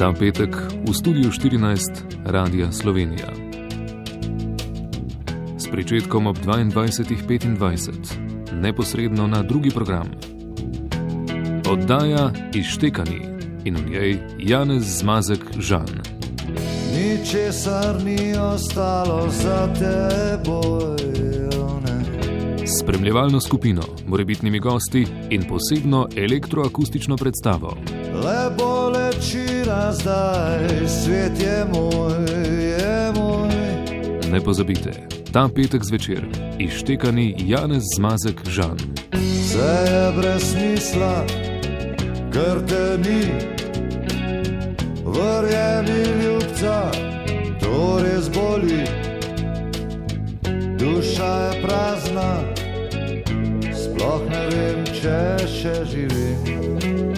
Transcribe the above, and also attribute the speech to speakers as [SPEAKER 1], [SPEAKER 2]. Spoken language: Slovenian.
[SPEAKER 1] Ta petek v studiu 14 Radia Slovenija. S pričetkom ob 22.25, neposredno na drugi program. Oddaja Ištekani in v njej Janez Zmazek Žan.
[SPEAKER 2] Ničesar ni ostalo za teboj.
[SPEAKER 1] Spremljevalno skupino, morebitnimi gosti in posebno elektroakustično predstavo.
[SPEAKER 2] Le boleči razdaj, svet je moj, je moj.
[SPEAKER 1] Ne pozabite, ta petek zvečer ištekani Janez Zmazek Žan.
[SPEAKER 2] Vse je brez smisla, ker te ni. Verjemi ljubca, to res boli. Duša je prazna, sploh ne vem, če še živim.